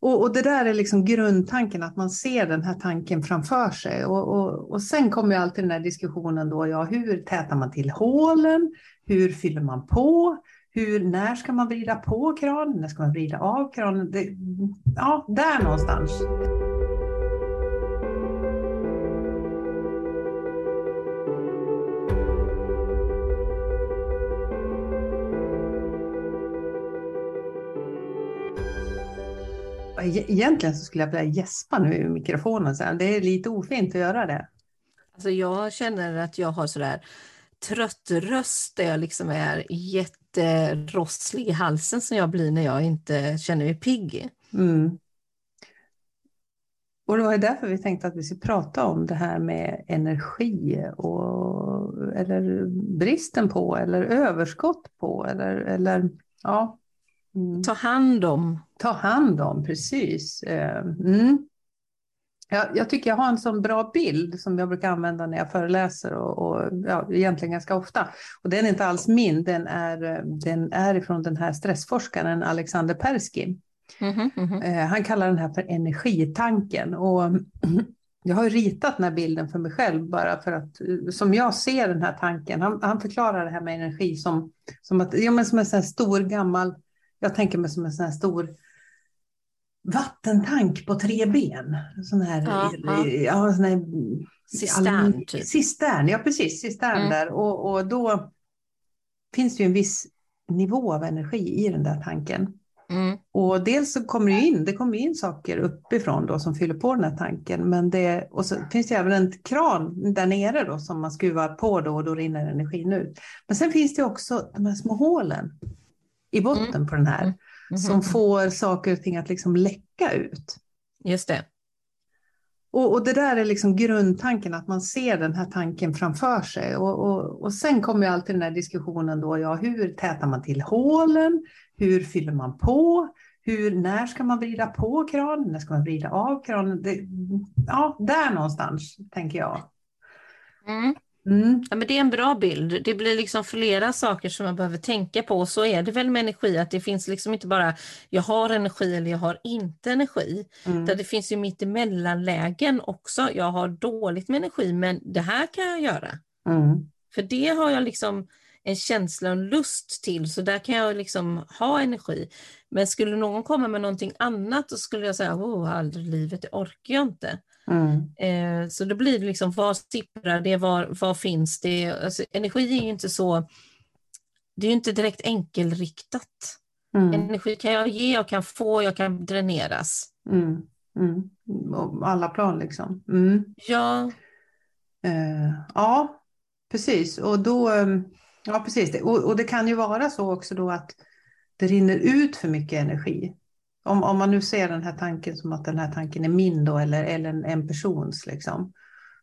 Och, och, det där är liksom grundtanken, att man ser den här tanken framför sig. Och, och, och sen kommer ju alltid den här diskussionen då, ja, hur tätar man till hålen? Hur fyller man på? Hur, när ska man vrida på kranen? När ska man vrida av kranen? Det, ja, där någonstans. E-, egentligen så skulle jag vilja gäspa nu i mikrofonen. Så det är lite ofint att göra det. Alltså jag känner att jag har sådär trött röst där jag liksom är jätterosslig i halsen som jag blir när jag inte känner mig pigg. Mm. Och det var därför vi tänkte att vi skulle prata om det här med energi och, eller bristen på eller överskott på eller, eller ja, Mm. Ta hand om. Ta hand om, precis. Eh, mm. Jag, jag, tycker jag har en sån bra bild som jag brukar använda när jag föreläser och, och ja, egentligen ganska ofta. Och den är inte alls min, den är, den är ifrån den här stressforskaren Alexander Persky. Mm -hmm, mm -hmm. Han kallar den här för energitanken. Och jag har ritat den här bilden för mig själv bara för att som jag ser den här tanken. Han, han förklarar det här med energi som, som, att, ja, men som en sån stor gammal jag tänker mig som en sån här stor vattentank på tre ben. Sån här, ja, ja. ja sån här cistern. Typ. Cistern, ja precis, cistern mm. där. Och, och då finns det ju en viss nivå av energi i den där tanken. Mm. Och dels så kommer det in, det kommer in saker uppifrån då som fyller på den här tanken. Men det, och så finns det även en kran där nere då som man skruvar på då och då rinner energin ut. Men sen finns det också de här små hålen i botten mm. på den här. Mm. Som får saker och ting att liksom läcka ut. Just det. Och, och, det där är liksom grundtanken, att man ser den här tanken framför sig. Och, och, och sen kommer alltid den här diskussionen då, ja, hur tätar man till hålen? Hur fyller man på? Hur, när ska man vrida på kranen? När ska man vrida av kranen? Det, ja, där någonstans tänker jag. Mm. Mm. Ja, men det är en bra bild. Det blir liksom flera saker som man behöver tänka på. Så är det väl med energi, att det finns liksom inte bara jag har energi eller jag har inte energi. Mm. det finns ju mittemellanlägen också. Jag har dåligt med energi men det här kan jag göra. Mm. För det har jag liksom en känsla och en lust till, så där kan jag liksom ha energi. Men skulle någon komma med någonting annat, då skulle jag säga, oh, aldrig livet, det orkar jag inte. Mm. Eh, så då blir det liksom, vad sipprar det, vad, vad finns det? Alltså, energi är ju inte så, det är ju inte direkt enkelriktat. Mm. Energi kan jag ge, jag kan få, jag kan dräneras. Mm. Mm. Alla plan liksom. Mm. Ja. Eh, ja, precis. Och då, ehm, ja precis. Och, och det kan ju vara så också då att det rinner ut för mycket energi. Om, om man nu ser den här tanken som att den här tanken är min då, eller, eller en, en persons, liksom,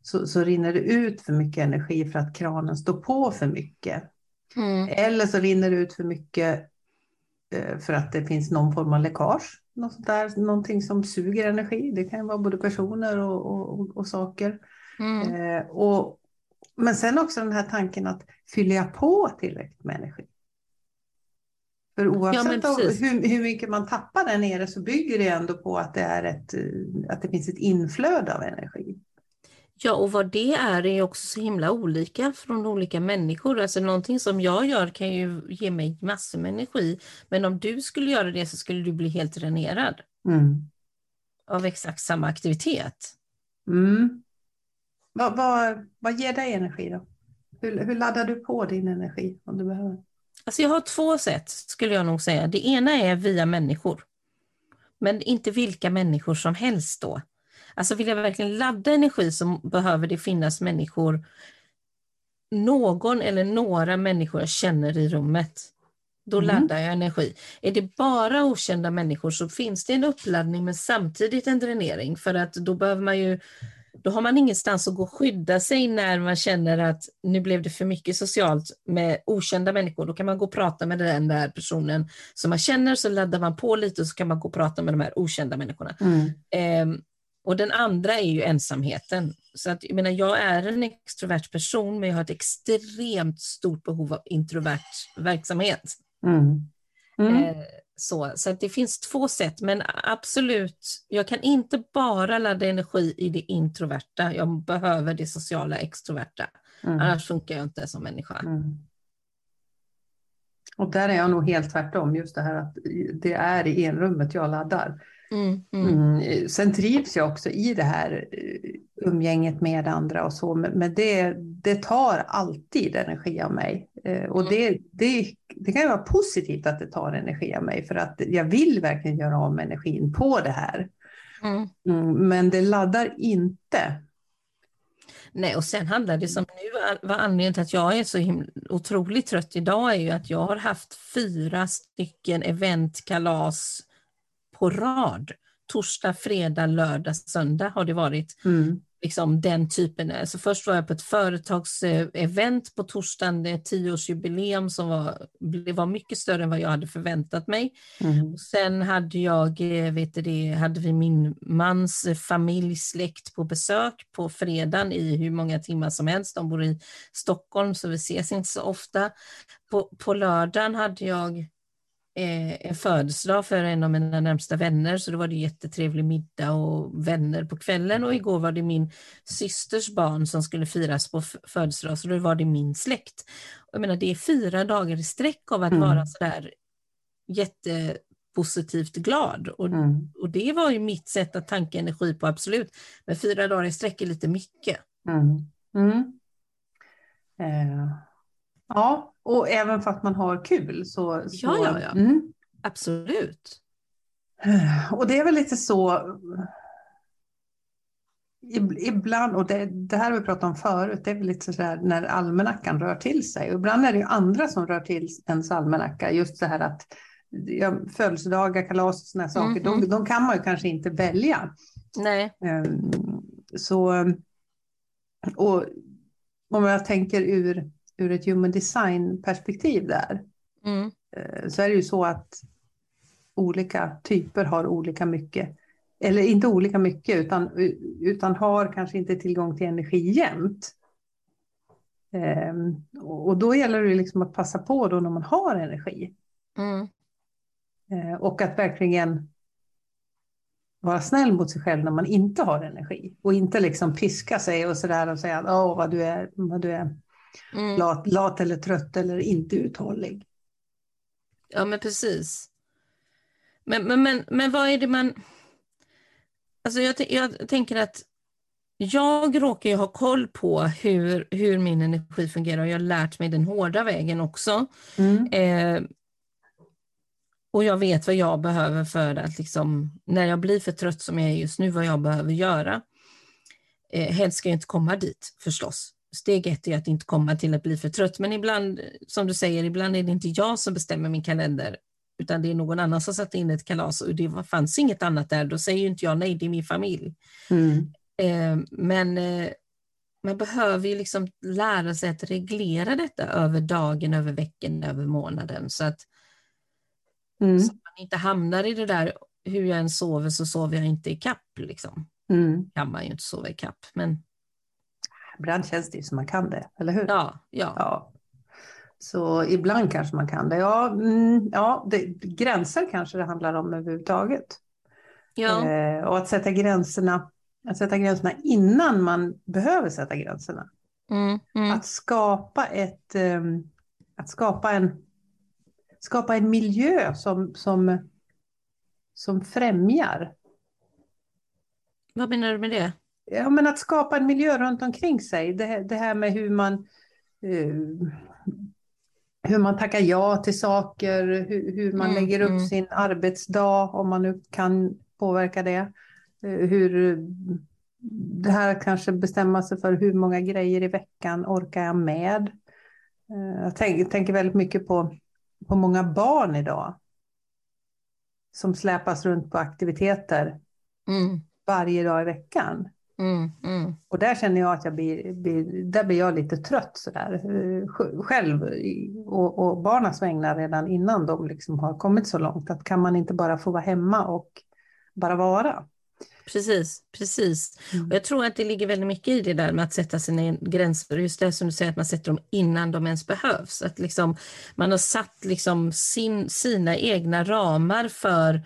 så, så rinner det ut för mycket energi för att kranen står på för mycket. Mm. Eller så rinner det ut för mycket eh, för att det finns någon form av läckage. Något där, någonting som suger energi. Det kan vara både personer och, och, och saker. Mm. Eh, och, men sen också den här tanken att fyller jag på tillräckligt med energi? För oavsett ja, hur, hur mycket man tappar där nere så bygger det ändå på att det, är ett, att det finns ett inflöde av energi. Ja, och vad det är är också så himla olika från olika människor. Alltså någonting som jag gör kan ju ge mig massor med energi, men om du skulle göra det så skulle du bli helt dränerad mm. av exakt samma aktivitet. Mm. Vad, vad, vad ger dig energi då? Hur, hur laddar du på din energi om du behöver? Alltså jag har två sätt skulle jag nog säga. Det ena är via människor. Men inte vilka människor som helst då. Alltså vill jag verkligen ladda energi så behöver det finnas människor, någon eller några människor jag känner i rummet. Då mm. laddar jag energi. Är det bara okända människor så finns det en uppladdning men samtidigt en dränering för att då behöver man ju då har man ingenstans att gå och skydda sig när man känner att nu blev det för mycket socialt med okända människor. Då kan man gå och prata med den där personen som man känner, så laddar man på lite och så kan man gå och prata med de här okända människorna. Mm. Eh, och den andra är ju ensamheten. Så att, jag, menar, jag är en extrovert person men jag har ett extremt stort behov av introvert verksamhet. Mm. Mm. Eh, Så, så det finns två sätt, men absolut, jag kan inte bara ladda energi i det introverta, jag behöver det sociala extroverta. Mm. Annars funkar jag inte som människa. Mm. Och där är jag nog helt tvärtom, just det här att det är i enrummet jag laddar. Mm, mm. Mm. Sen trivs jag också i det här eh, umgänget med andra och så, men det, det tar alltid energi av mig. Eh, och mm. det, det, det kan vara positivt att det tar energi av mig, för att jag vill verkligen göra av med energin på det här. Mm. Mm, men det laddar inte. Nej, och sen handlar det som nu, vad anledningen till att jag är så himla, otroligt trött idag är ju att jag har haft fyra stycken eventkalas på rad. Torsdag, fredag, lördag, söndag har det varit. Mm. Liksom den typen. Så först var jag på ett företagsevent på torsdagen, ett tioårsjubileum som var, var mycket större än vad jag hade förväntat mig. Mm. Sen hade jag, eh, vet det, hade vi min mans familj, släkt på besök på fredagen i hur många timmar som helst. De bor i Stockholm så vi ses inte så ofta. På, på lördagen hade jag eh, en födelsedag för en av mina närmsta vänner, så då var det jättetrevlig middag och vänner på kvällen och igår var det min systers barn som skulle firas på födelsedag, så då var det min släkt. Och jag menar, det är fyra dagar i sträck av att mm. vara sådär jättepositivt glad. Och, mm. och det var ju mitt sätt att tanka energi på, absolut. Men fyra dagar i sträck är lite mycket. Mm. mm. Eh. Ja, och även för att man har kul. Så, så ja, ja, ja. Mm. absolut. Och det är väl lite så Ibland, och det, det här har vi pratat om förut, det är väl lite sådär när almanackan rör till sig. Och ibland är det ju andra som rör till ens almanacka. Just det här att ja, födelsedagar, kalas och sådana saker, mm, de, mm. de, kan man ju kanske inte välja. Nej. Um, så, och om jag tänker ur ur ett human design perspektiv där. Mm. Eh, så är det ju så att olika typer har olika mycket, eller inte olika mycket, utan, utan har kanske inte tillgång till energi jämt. Ehm, och då gäller det liksom att passa på då när man har energi. Mm. Eh, och att verkligen vara snäll mot sig själv när man inte har energi. Och inte liksom piska sig och sådär och säga att oh, vad du är, vad du är Mm. Lat, lat eller trött eller inte uthållig. Ja, men precis. Men, men, men, men vad är det man... Alltså jag, jag tänker att jag råkar ju ha koll på hur, hur min energi fungerar och jag har lärt mig den hårda vägen också. Mm. Eh, och jag vet vad jag behöver för att, liksom, när jag blir för trött som jag är just nu, vad jag behöver göra. Eh, helst ska jag inte komma dit förstås steg ett är att inte komma till att bli för trött. Men ibland, som du säger, ibland är det inte jag som bestämmer min kalender, utan det är någon annan som satt in ett kalas och det fanns inget annat där. Då säger inte jag nej, det är min familj. Mm. Eh, men eh, man behöver ju liksom lära sig att reglera detta över dagen, över veckan, över månaden så att, mm. så att man inte hamnar i det där hur jag än sover så sover jag inte i kapp. Liksom. Mm. kan man ju inte sova i kapp, men Ibland känns det som man kan det, eller hur? Ja, ja. ja. Så ibland kanske man kan det. Ja, mm, ja det, gränser kanske det handlar om överhuvudtaget. Ja. Eh, och att sätta gränserna, att sätta gränserna innan man behöver sätta gränserna. Mm, mm. Att skapa ett, eh, att skapa en, skapa en miljö som, som, som främjar. Vad menar du med det? Ja, men att skapa en miljö runt omkring sig. Det, det här med hur man, uh, hur man tackar ja till saker, hur, hur man mm, lägger upp mm. sin arbetsdag, om man nu kan påverka det. Uh, hur det här kanske bestämma sig för hur många grejer i veckan orkar jag med. Uh, jag tänk, tänker väldigt mycket på, på många barn idag som släpas runt på aktiviteter mm. varje dag i veckan. Mm, mm. Och där känner jag att jag blir, blir, där blir jag lite trött sådär, själv och, och barnas vägnar redan innan de liksom har kommit så långt. Att kan man inte bara få vara hemma och bara vara? Precis, precis. Mm. Och jag tror att det ligger väldigt mycket i det där med att sätta sina gränser. Just det som du säger, att man sätter dem innan de ens behövs. Att liksom, man har satt liksom sin, sina egna ramar för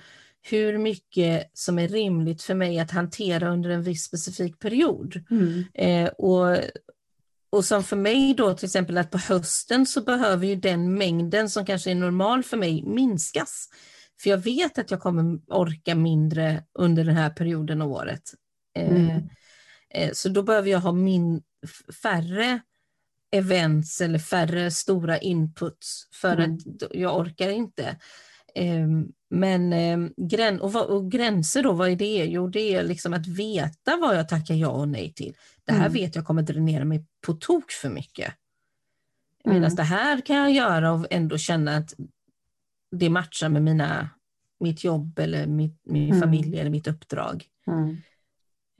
hur mycket som är rimligt för mig att hantera under en viss specifik period. Mm. Eh, och, och som för mig då till exempel att på hösten så behöver ju den mängden som kanske är normal för mig minskas. För jag vet att jag kommer orka mindre under den här perioden av året. Eh, Mm. eh, så då behöver jag ha min, färre events eller färre stora inputs för Mm. att jag orkar inte. Eh, men eh, grän, och, vad, och gränser då, vad är det? Jo, det är liksom att veta vad jag tackar ja och nej till. Det här Mm. vet jag kommer dränera mig på tok för mycket. Medan Mm. det här kan jag göra och ändå känna att det matchar med mina, mitt jobb eller mitt, min Mm. familj eller mitt uppdrag. Mm.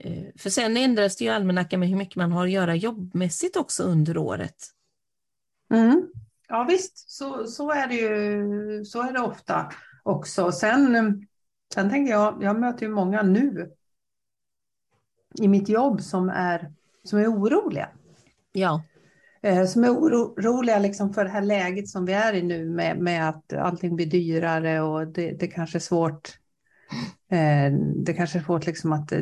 Eh, För sen ändras det ju almanackan med hur mycket man har att göra jobbmässigt också under året. Mm. Ja visst, så, så är det ju så är det ofta också. Sen, sen tänker jag, jag möter ju många nu i mitt jobb som är, som är oroliga. Ja, Eh, Som är oroliga liksom för det här läget som vi är i nu med, med att allting blir dyrare och det, det kanske är svårt. Eh, Det kanske är svårt liksom att eh,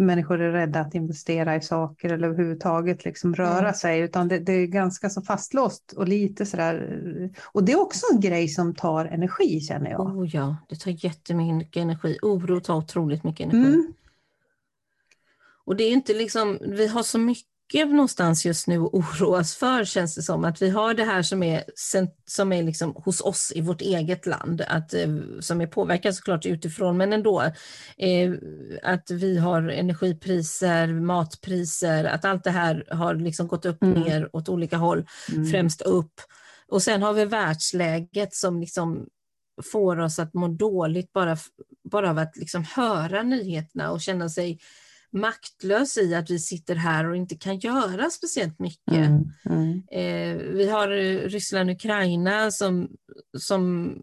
människor är rädda att investera i saker eller överhuvudtaget liksom röra Mm. sig. Utan det, det är ganska så fastlåst och lite sådär. Och det är också en grej som tar energi känner jag. oh ja, det tar jättemycket energi. Oro tar otroligt mycket energi. Mm. Och det är inte liksom, vi har så mycket någonstans just nu att oroas för känns det som. Att vi har det här som är, som är liksom hos oss i vårt eget land, att, eh, som är påverkat såklart utifrån, men ändå. Eh, att vi har energipriser, matpriser, att allt det här har liksom gått upp Mm. ner åt olika håll, Mm. främst upp. Och sen har vi världsläget som liksom får oss att må dåligt bara, bara av att liksom höra nyheterna och känna sig maktlös i att vi sitter här och inte kan göra speciellt mycket. Mm. Mm. Eh, vi har eh, Ryssland och Ukraina som, som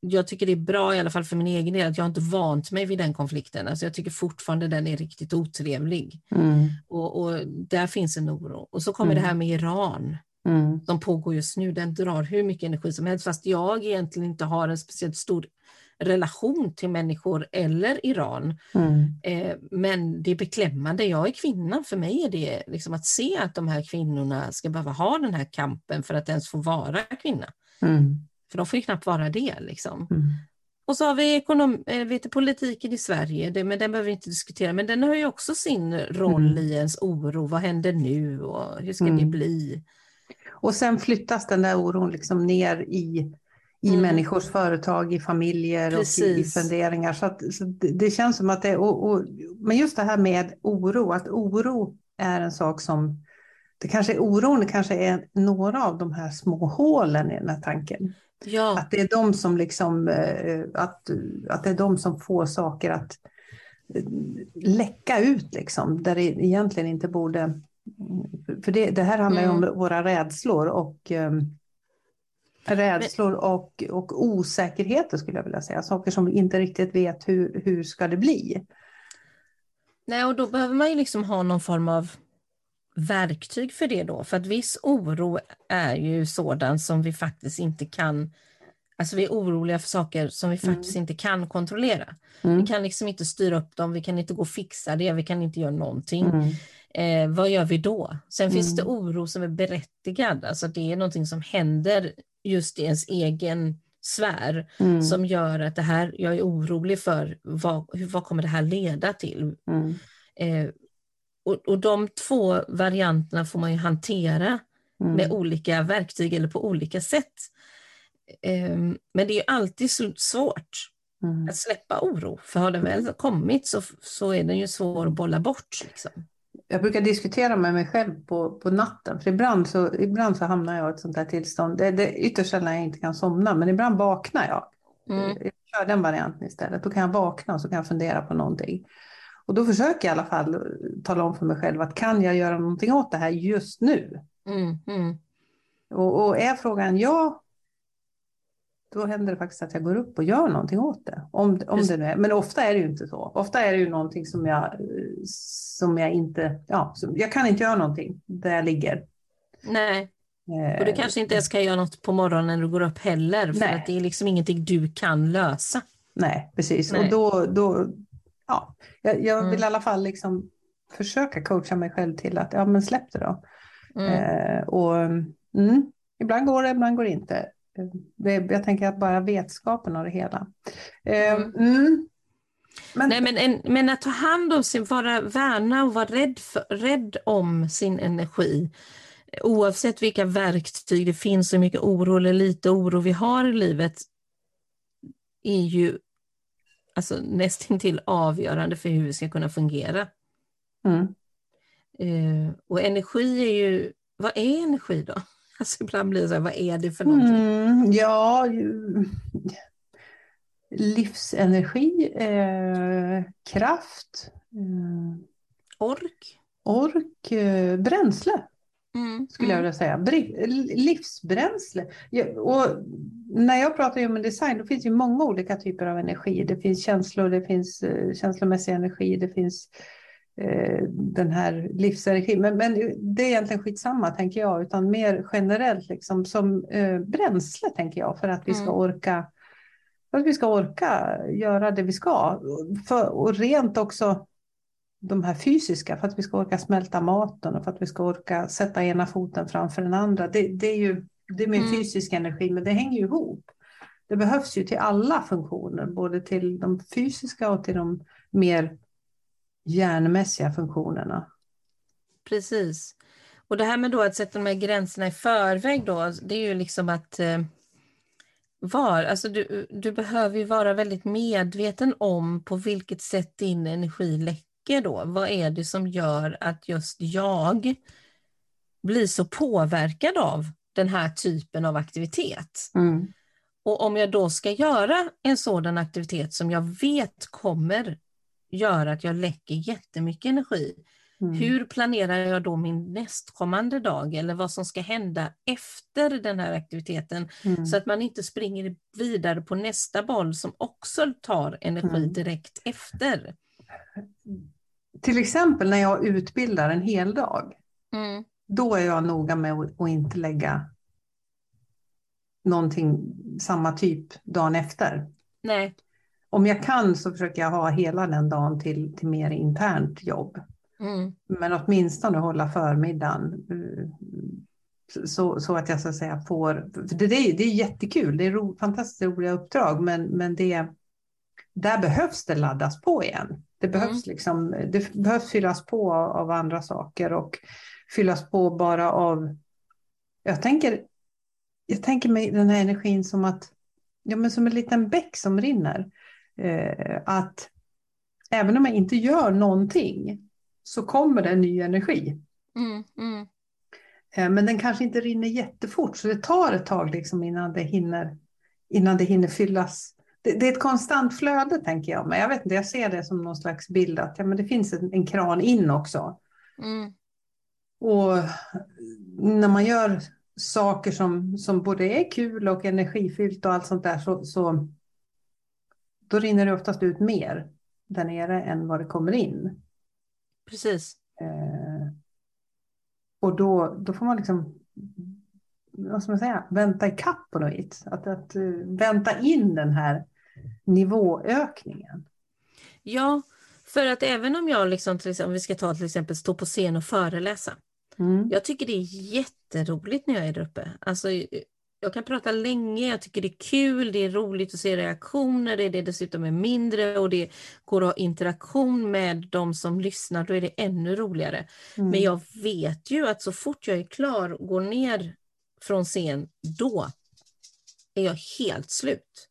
jag tycker det är bra, i alla fall för min egen del, att jag inte vant mig vid den konflikten. Alltså jag tycker fortfarande den är riktigt otrevlig. Mm. Och, och där finns en oro. Och så kommer Mm. det här med Iran Mm. som pågår just nu. Den drar hur mycket energi som helst, fast jag egentligen inte har en speciellt stor relation till människor eller Iran. Mm. Eh, men det är beklämmande. Jag är kvinna. För mig är det liksom att se att de här kvinnorna ska behöva ha den här kampen för att ens få vara kvinna. Mm. För de får ju knappt vara det. Liksom. Mm. Och så har vi ekonom, eh, vet politiken i Sverige, det, men den behöver vi inte diskutera, men den har ju också sin roll Mm. i ens oro. Vad händer nu och hur ska det Mm. bli? Och sen flyttas den där oron liksom ner i, i Mm. människors företag, i familjer och i, i Precis. funderingar. Så, att, så det, det känns som att det och, och, Men just det här med oro, att oro är en sak som... Det kanske är oron, det kanske är några av de här små hålen i den här tanken. Ja, Att det är de som liksom... eh, Att, att det är de som får saker att eh, läcka ut liksom, där det egentligen inte borde... För det, det här handlar ju om Mm. våra rädslor och eh, rädslor och, och osäkerheter skulle jag vilja säga. Saker som vi inte riktigt vet hur, hur ska det bli. Nej, och då behöver man ju liksom ha någon form av verktyg för det då. För att viss oro är ju sådan som vi faktiskt inte kan, alltså vi är oroliga för saker som vi Mm. faktiskt inte kan kontrollera. Mm. Vi kan liksom inte styra upp dem, vi kan inte gå och fixa det, vi kan inte göra någonting. Mm. Eh, vad gör vi då? Sen finns det Mm. oro som är berättigad, alltså det är någonting som händer just i ens egen sfär Mm. som gör att det här, jag är orolig för vad, vad kommer det här leda till? Mm. Eh, och, och de två varianterna får man ju hantera Mm. med olika verktyg eller på olika sätt. Eh, men det är alltid svårt Mm. att släppa oro, för har den väl kommit så, så är den ju svår att bolla bort. Liksom. Jag brukar diskutera med mig själv på, på natten, för ibland så, ibland så hamnar jag i ett sånt här tillstånd. Det, det är ytterst sällan jag inte kan somna, men ibland vaknar jag. Mm. Jag kör den varianten istället. Då kan jag vakna och så kan jag fundera på någonting. Och då försöker jag i alla fall tala om för mig själv att kan jag göra någonting åt det här just nu? Mm, mm, Och, och är frågan ja, då händer det faktiskt att jag går upp och gör någonting åt det. Om, om det nu är. Men ofta är det ju inte så. Ofta är det ju någonting som jag, som jag inte, ja, som, jag kan inte göra någonting där jag ligger. Nej, och du kanske inte ens kan göra något på morgonen när du går upp heller, för Nej. att det är liksom ingenting du kan lösa. Nej, precis. Nej. Och då, då ja, jag, jag vill mm. i alla fall liksom försöka coacha mig själv till att, ja men släpp det då. Mm. Eh, och mm, ibland går det, ibland går det inte. Det, jag tänker att bara vetskapen av det hela. Eh, mm. mm. Men, Nej, men, en, men att ta hand om sin, vara värna och vara rädd, för, rädd om sin energi oavsett vilka verktyg det finns, hur mycket oro eller lite oro vi har i livet, är ju alltså, nästintill avgörande för hur vi ska kunna fungera. Mm. Uh, och energi är ju, vad är energi då? Alltså ibland blir det så här, vad är det för någonting? Mm, ja, livsenergi, eh, kraft. Eh, ork. Ork, eh, bränsle. Mm, skulle mm. jag vilja säga. Livsbränsle. Och när jag pratar om design, då finns det många olika typer av energi. Det finns känslor, det finns uh, känslomässig energi, det finns den här livsenergin. Men, men det är egentligen skitsamma, tänker jag, utan mer generellt liksom, som uh, bränsle, tänker jag, för att vi ska mm. orka för att vi ska orka göra det vi ska. För, och rent också de här fysiska, för att vi ska orka smälta maten och för att vi ska orka sätta ena foten framför den andra. Det, det är ju det är mer mm. fysisk energi, men det hänger ju ihop. Det behövs ju till alla funktioner, både till de fysiska och till de mer hjärnmässiga funktionerna. Precis. Och det här med då att sätta de här gränserna i förväg då, det är ju liksom att eh, var, alltså du, du behöver ju vara väldigt medveten om på vilket sätt din energi läcker då? Vad är det som gör att just jag blir så påverkad av den här typen av aktivitet? Mm. Och om jag då ska göra en sådan aktivitet som jag vet kommer göra att jag läcker jättemycket energi, mm. hur planerar jag då min nästkommande dag eller vad som ska hända efter den här aktiviteten mm. så att man inte springer vidare på nästa boll som också tar energi mm. direkt efter till exempel när jag utbildar en hel dag, mm. då är jag noga med att, att inte lägga någonting samma typ dagen efter. Nej. Om jag kan så försöker jag ha hela den dagen till, till mer internt jobb. Mm. Men åtminstone hålla förmiddagen eh, så, så att jag så att säga får... För det, det, är, det är jättekul, det är ro, fantastiskt roliga uppdrag, men, men det, där behövs det laddas på igen. Det behövs, mm. liksom, det behövs fyllas på av andra saker och fyllas på bara av... Jag tänker, jag tänker mig den här energin som att ja, men som en liten bäck som rinner. Eh, att även om jag inte gör någonting så kommer det en ny energi. Mm, mm. Eh, men den kanske inte rinner jättefort så det tar ett tag liksom innan, det hinner, innan det hinner fyllas det, det, är ett konstant flöde tänker jag. Men jag vet inte, jag ser det som någon slags bild att ja, men det finns en, en kran in också. Mm. Och när man gör saker som, som både är kul och energifyllt och allt sånt där så, så då rinner det oftast ut mer där nere än vad det kommer in. Precis. Eh, och då, då får man liksom vad ska man säga, vänta i kapp på något vis. Att, att uh, vänta in den här nivåökningen. Ja, för att även om jag, liksom, till exempel, om vi ska ta till exempel stå på scen och föreläsa. Mm. Jag tycker det är jätteroligt när jag är där uppe. Alltså, jag kan prata länge, jag tycker det är kul, det är roligt att se reaktioner, det är det dessutom är mindre och det går att ha interaktion med de som lyssnar, då är det ännu roligare. Mm. Men jag vet ju att så fort jag är klar och går ner från scen, då är jag helt slut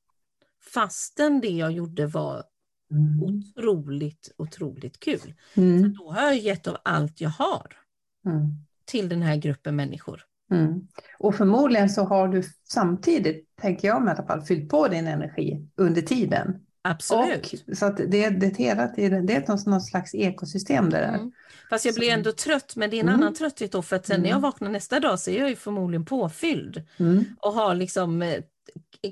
fastän det jag gjorde var mm. otroligt, otroligt kul. Mm. För då har jag gett av allt jag har mm. till den här gruppen människor. Mm. Och förmodligen så har du samtidigt, tänker jag i alla fall, fyllt på din energi under tiden. Absolut. Och, så att det, det, hela tiden, det är någon slags ekosystem det där. Mm. Fast jag blir så. ändå trött, men det är en mm. annan trötthet då, för att sen när jag vaknar nästa dag så är jag ju förmodligen påfylld och har liksom eh,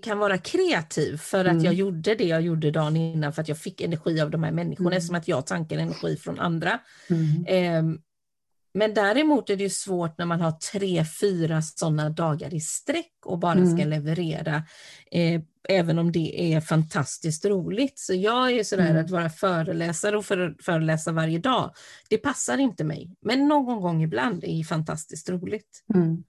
kan vara kreativ för att Mm. jag gjorde det jag gjorde dagen innan för att jag fick energi av de här människorna Mm. eftersom att jag tankar energi från andra. Mm. Men däremot är det svårt när man har tre, fyra sådana dagar i sträck och bara ska Mm. leverera, eh, även om det är fantastiskt roligt. Så jag är sådär Mm. att vara föreläsare och för, föreläsa varje dag, det passar inte mig. Men någon gång ibland är fantastiskt roligt. Mm.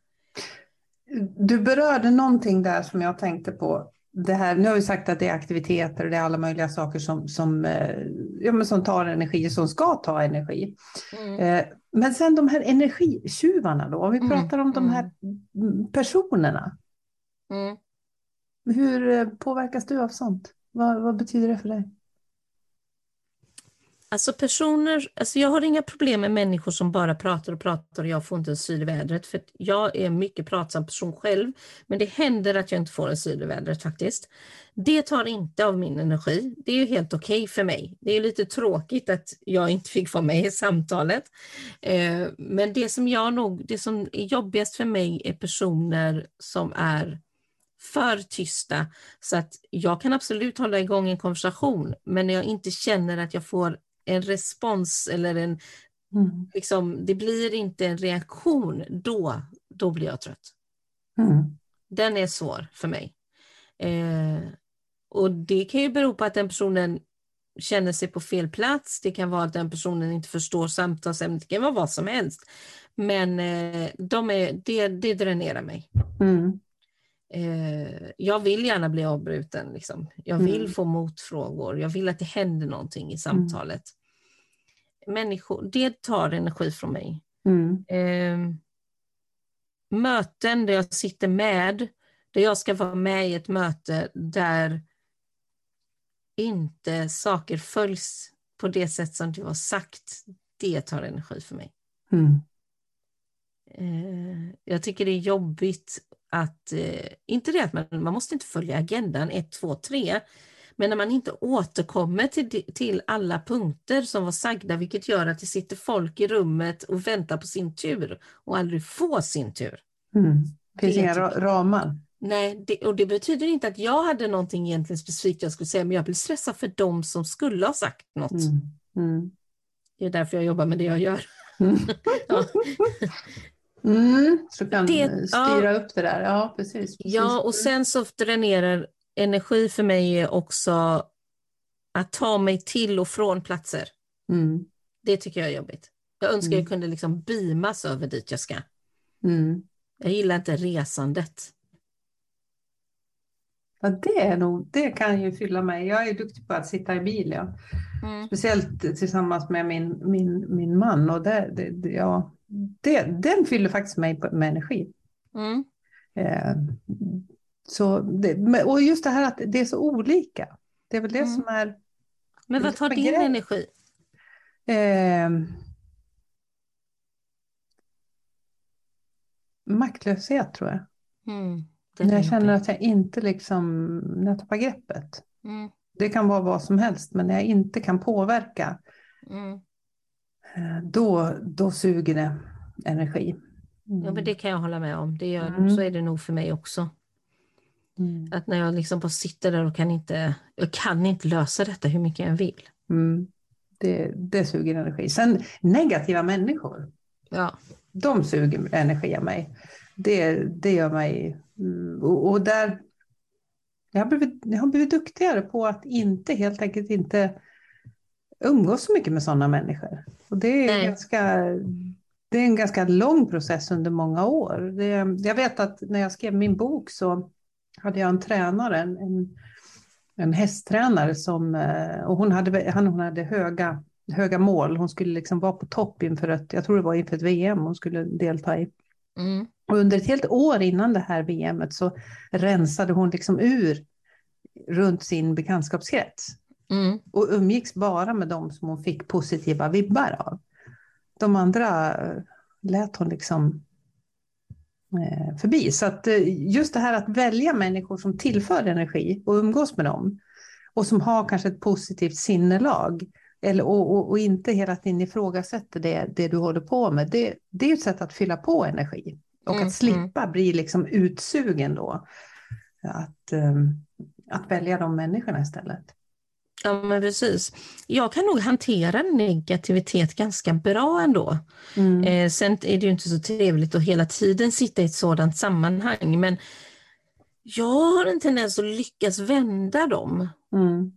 Du berörde någonting där som jag tänkte på. Det här, nu har vi sagt att det är aktiviteter och det är alla möjliga saker som, som, eh, ja, men som tar energi, som ska ta energi. Eh, Men sen de här energitjuvarna då, om vi Mm, pratar om de här mm, personerna. Mm. Hur eh, påverkas du av sånt? Vad, vad betyder det för dig? Alltså personer, alltså jag har inga problem med människor som bara pratar och pratar och jag får inte en syl i vädret. För att jag är en mycket pratsam person själv. Men det händer att jag inte får en syl i vädret faktiskt. Det tar inte av min energi. Det är ju helt okej för mig. Det är lite tråkigt att jag inte fick vara med i samtalet. Eh, men det som jag nog, det som är jobbigast för mig är personer som är för tysta så att jag kan absolut hålla igång en konversation men när jag inte känner att jag får en respons eller en, Mm. liksom, det blir inte en reaktion, då, då blir jag trött. Mm. Den är svår för mig. Eh, och det kan ju bero på att den personen känner sig på fel plats, det kan vara att den personen inte förstår samtalsämnet, det kan vara vad som helst. Men eh, de är, det, det dränerar mig. Mm. Eh, jag vill gärna bli avbruten. Liksom. Jag vill Mm. få motfrågor. Jag vill att det händer någonting i samtalet. Människor, det tar energi från mig. Mm. Eh, möten där jag sitter med, där jag ska vara med i ett möte där inte saker följs på det sätt som det var sagt, det tar energi för mig. Mm. Eh, jag tycker det är jobbigt att, eh, inte det att man, man måste inte följa agendan 1, 2, 3, men när man inte återkommer till, till alla punkter som var sagda, vilket gör att det sitter folk i rummet och väntar på sin tur och aldrig får sin tur. Mm. Finns Det inga tycker ra- ramar. Nej, det, och det betyder inte att jag hade någonting egentligen specifikt jag skulle säga, men jag blir stressad för dem som skulle ha sagt något. Mm. Mm. Det är därför jag jobbar med det jag gör. Mm. Ja. Mm, så kan Det- styra upp det där. Ja, precis. precis. Ja, och sen så dränerar energi för mig är också att ta mig till och från platser. Mm. Det tycker jag är jobbigt. Jag önskar jag Mm. kunde liksom beamas över dit jag ska. Mm. Jag gillar inte resandet. Ja, det, är nog, det kan ju fylla mig. Jag är duktig på att sitta i bil. Ja. Mm. Speciellt tillsammans med min, min, min man. Och det, det, ja, det, den fyller faktiskt mig med energi. Mm. Eh, så det, och just det här att det är så olika. Det är väl det Mm. som är... Men vad Det tar din grej. energi? Eh, maktlöshet tror jag. Mm. När är jag känner att jag inte liksom, när jag tappar greppet. Mm. Det kan vara vad som helst, men när jag inte kan påverka, Mm. eh, då, då suger det energi. Mm. Ja, men det kan jag hålla med om. Det gör, Mm. Så är det nog för mig också. Mm. Att när jag liksom bara sitter där och kan inte, jag kan inte lösa detta hur mycket jag vill. Mm. Det, det suger energi. Sen negativa människor, Ja. de suger energi av mig. Det, det gör mig... mm, Och, och där... Jag har, blivit, jag har blivit duktigare på att inte helt enkelt inte umgås så mycket med sådana människor. Och det är, Nej. ganska, det är en ganska lång process under många år. Det, jag vet att när jag skrev min bok så hade jag en tränare, en, en, en hästtränare som, eh, och hon hade, han, hon hade höga, höga mål. Hon skulle liksom vara på topp inför ett, jag tror det var inför ett VM hon skulle delta i. Mm. Och under ett helt år innan det här VMet så rensade hon liksom ur runt sin bekantskapskrets Mm. och umgicks bara med dem som hon fick positiva vibbar av. De andra eh, lät hon liksom förbi. Så att eh, just det här att välja människor som tillför energi och umgås med dem och som har kanske ett positivt sinnelag eller, och, och, och inte hela tiden ifrågasätter det, det du håller på med. Det, det är ett sätt att fylla på energi och Mm, att slippa bli liksom utsugen då. att, um, att välja de människorna istället. Ja, men precis. Jag kan nog hantera negativitet ganska bra ändå. Mm. Eh, sen är det ju inte så trevligt att hela tiden sitta i ett sådant sammanhang, men jag har en tendens att lyckas vända dem mm.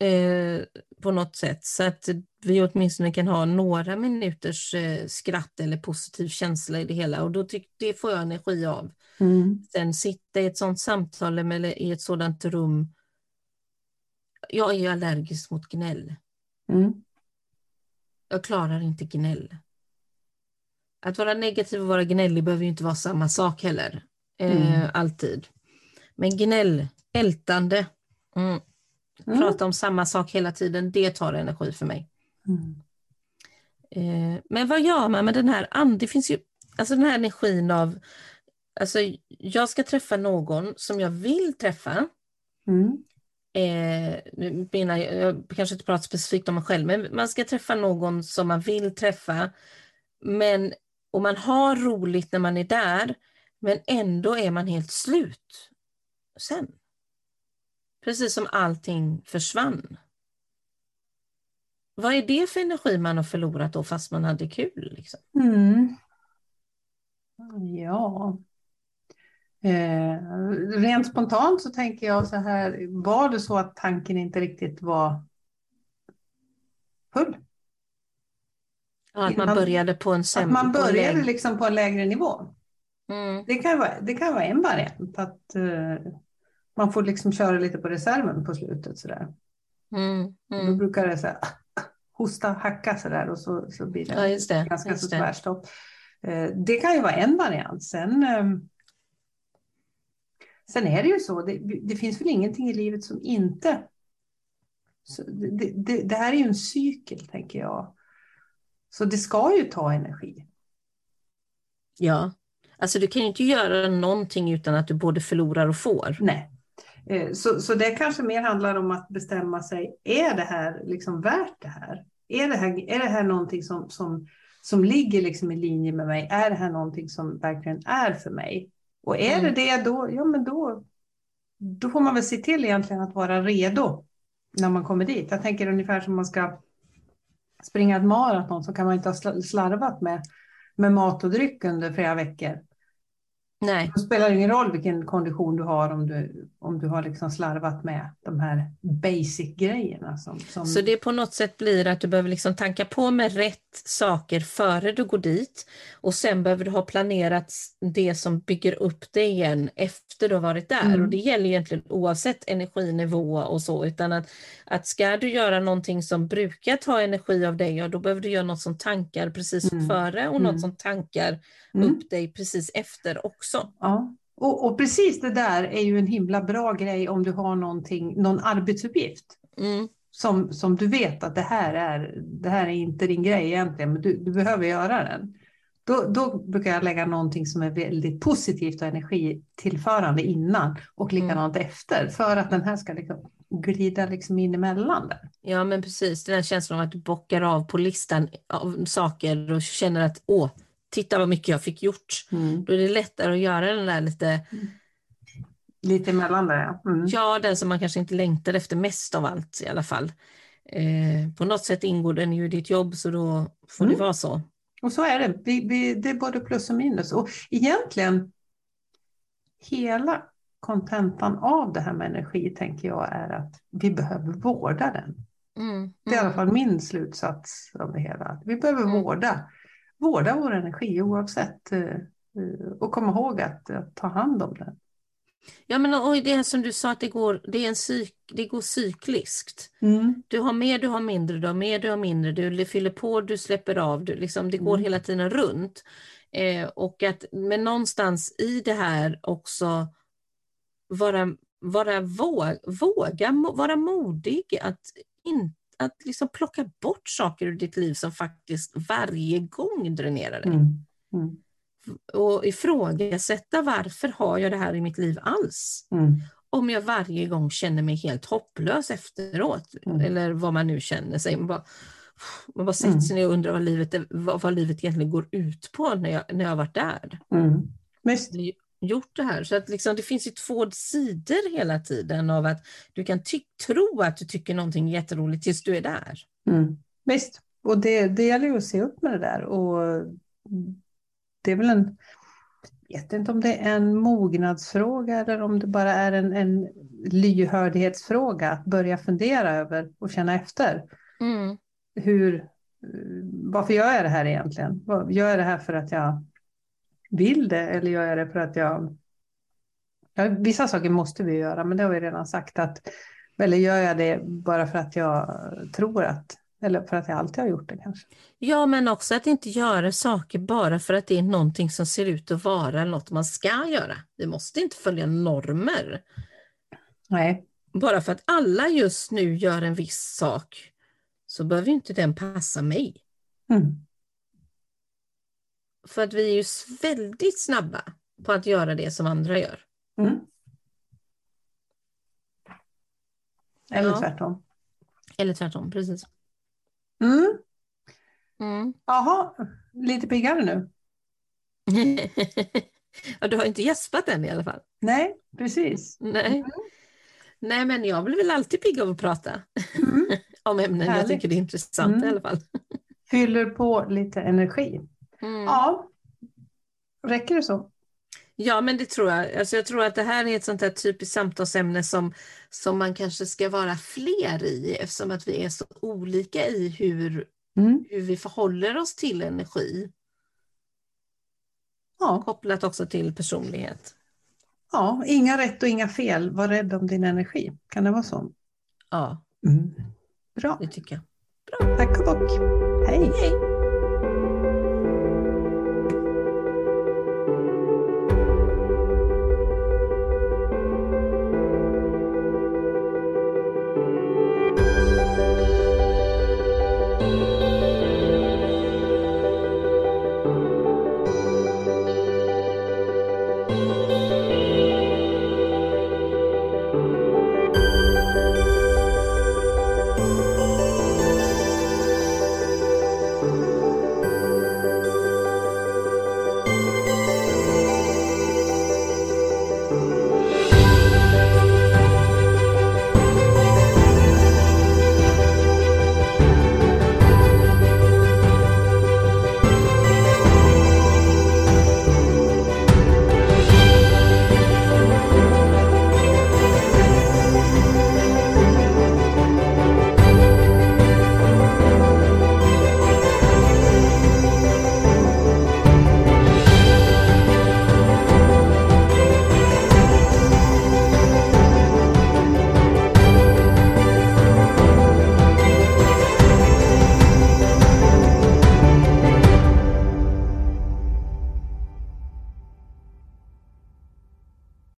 eh, på något sätt, så att vi åtminstone kan ha några minuters eh, skratt eller positiv känsla i det hela och då tyck, det får jag energi av. Mm. Sen sitta i ett sådant samtal eller i ett sådant rum jag är allergisk mot gnäll. Mm. Jag klarar inte gnäll. Att vara negativ och vara gnällig behöver ju inte vara samma sak heller. Eh, mm. alltid. Men gnäll, ältande, mm. mm. prata om samma sak hela tiden, det tar energi för mig. Mm. Eh, men vad gör man med den här and? Det finns ju alltså den här energin av, alltså jag ska träffa någon som jag vill träffa. Mm eh, menar, jag kanske inte pratar specifikt om mig själv, men man ska träffa någon som man vill träffa. Men, och man har roligt när man är där, men ändå är man helt slut sen. Precis som allting försvann. Vad är det för energi man har förlorat då fast man hade kul? Liksom? Mm. Ja, Eh, rent spontant så tänker jag så här, var det så att tanken inte riktigt var full? Ja, att man började på en sämre... Att man började liksom på en lägre nivå. Mm. Det, kan vara, det kan vara en variant, att uh, man får liksom köra lite på reserven på slutet sådär. Mm. Mm. Då brukar det så här, hosta, hacka sådär och så, så blir det, ja, det ganska så tvärstopp. Uh, det kan ju vara en variant. Sen um, Sen är det ju så, det, det finns väl ingenting i livet som inte... Det, det, det, här är ju en cykel, tänker jag. Så det ska ju ta energi. Ja, alltså du kan ju inte göra någonting utan att du både förlorar och får. Nej. Eh, så, så det kanske mer handlar om att bestämma sig, är det här liksom värt det här? Är det här, är det här någonting som, som, som ligger liksom i linje med mig? Är det här någonting som verkligen är för mig? Och är mm. det det då, ja men då, då får man väl se till egentligen att vara redo när man kommer dit. Jag tänker ungefär som man ska springa ett maraton så kan man inte ha slarvat med, med mat och dryck under flera veckor. Nej. Det spelar ingen roll vilken kondition du har om du, om du har liksom slarvat med de här basic-grejerna. Som, som... Så det på något sätt blir att du behöver liksom tanka på med rätt saker före du går dit och sen behöver du ha planerat det som bygger upp dig igen efter du har varit där. Mm. Och det gäller egentligen oavsett energinivå och så, utan att, att ska du göra någonting som brukar ta energi av dig, ja, då behöver du göra något som tankar precis mm. före och mm. något som tankar mm. upp dig precis efter också. Ja. Och, och, precis det där är ju en himla bra grej om du har någonting, någon arbetsuppgift. Mm. Som, som du vet att det här, är, det här är inte din grej egentligen, men du, du behöver göra den. Då, då, brukar jag lägga någonting som är väldigt positivt och energitillförande innan och mm. likadant mm. efter för att den här ska liksom glida liksom in emellan. Där. Ja men precis, den här känslan av att du bockar av på listan av saker och känner att åh, titta vad mycket jag fick gjort. Mm. Då är det lättare att göra den där lite mm. Lite emellan där ja. Mm. Ja, den som man kanske inte längtar efter mest av allt i alla fall. Eh, på något sätt ingår den ju i ditt jobb så då får det mm. vara så. Och så är det. Vi, vi, det är både plus och minus. Och egentligen hela kontentan av det här med energi tänker jag är att vi behöver vårda den. Mm, det är i alla fall min slutsats av det hela. Vi behöver mm. vårda vårda vår energi oavsett eh, eh, och komma ihåg att, att ta hand om den. Ja, men och det som du sa, att det går, det är en cyk, det går cykliskt. Mm. Du har mer, du har mindre, du har mer, du har mindre, du fyller på, du släpper av, du, liksom, det går mm. hela tiden runt. Eh, och att, men någonstans i det här också vara, vara våg, våga vara modig, att inte att liksom plocka bort saker ur ditt liv som faktiskt varje gång dränerar dig. Mm. Mm. Och ifrågasätta varför har jag det här i mitt liv alls? Mm. Om jag varje gång känner mig helt hopplös efteråt, mm. eller vad man nu känner sig. Man bara, man bara sätter sig ner och undrar vad livet, vad, vad livet egentligen går ut på när jag, när jag varit där. Mm. Men gjort det här. Så att liksom, det finns ju två sidor hela tiden av att du kan tro att du tycker någonting är jätteroligt tills du är där. Mm. Visst, och det, det gäller ju att se upp med det där. Och det är väl en, jag vet inte om det är en mognadsfråga eller om det bara är en, en lyhördhetsfråga att börja fundera över och känna efter. Mm. Hur, varför gör jag det här egentligen? Gör jag det här för att jag vill det eller gör jag det för att jag... Ja, vissa saker måste vi göra, men det har vi redan sagt att eller gör jag det bara för att jag tror att eller för att jag alltid har gjort det kanske. Ja, men också att inte göra saker bara för att det är någonting som ser ut att vara något man ska göra. Vi måste inte följa normer. Nej. Bara för att alla just nu gör en viss sak så behöver inte den passa mig. Mm. För att vi är ju väldigt snabba på att göra det som andra gör. Mm. Eller Ja. tvärtom. Eller tvärtom, precis. Mm. Mm. Jaha, lite piggare nu. ja, du har inte gäspat än i alla fall. Nej, precis. Nej. Nej, men jag blir väl alltid pigg av att prata Mm. om ämnen jag Härligt. tycker det är intressant Mm. i alla fall. Fyller på lite energi. Mm. Ja, räcker det så? Ja, men det tror jag. Alltså jag tror att det här är ett sånt här typiskt samtalsämne som, som man kanske ska vara fler i eftersom att vi är så olika i hur, Mm. hur vi förhåller oss till energi. Ja, Kopplat också till personlighet. ja, inga rätt och inga fel. Var rädd om din energi. Kan det vara så? Ja, Mm. Bra, det tycker jag. tack och bock. Hej. Hej!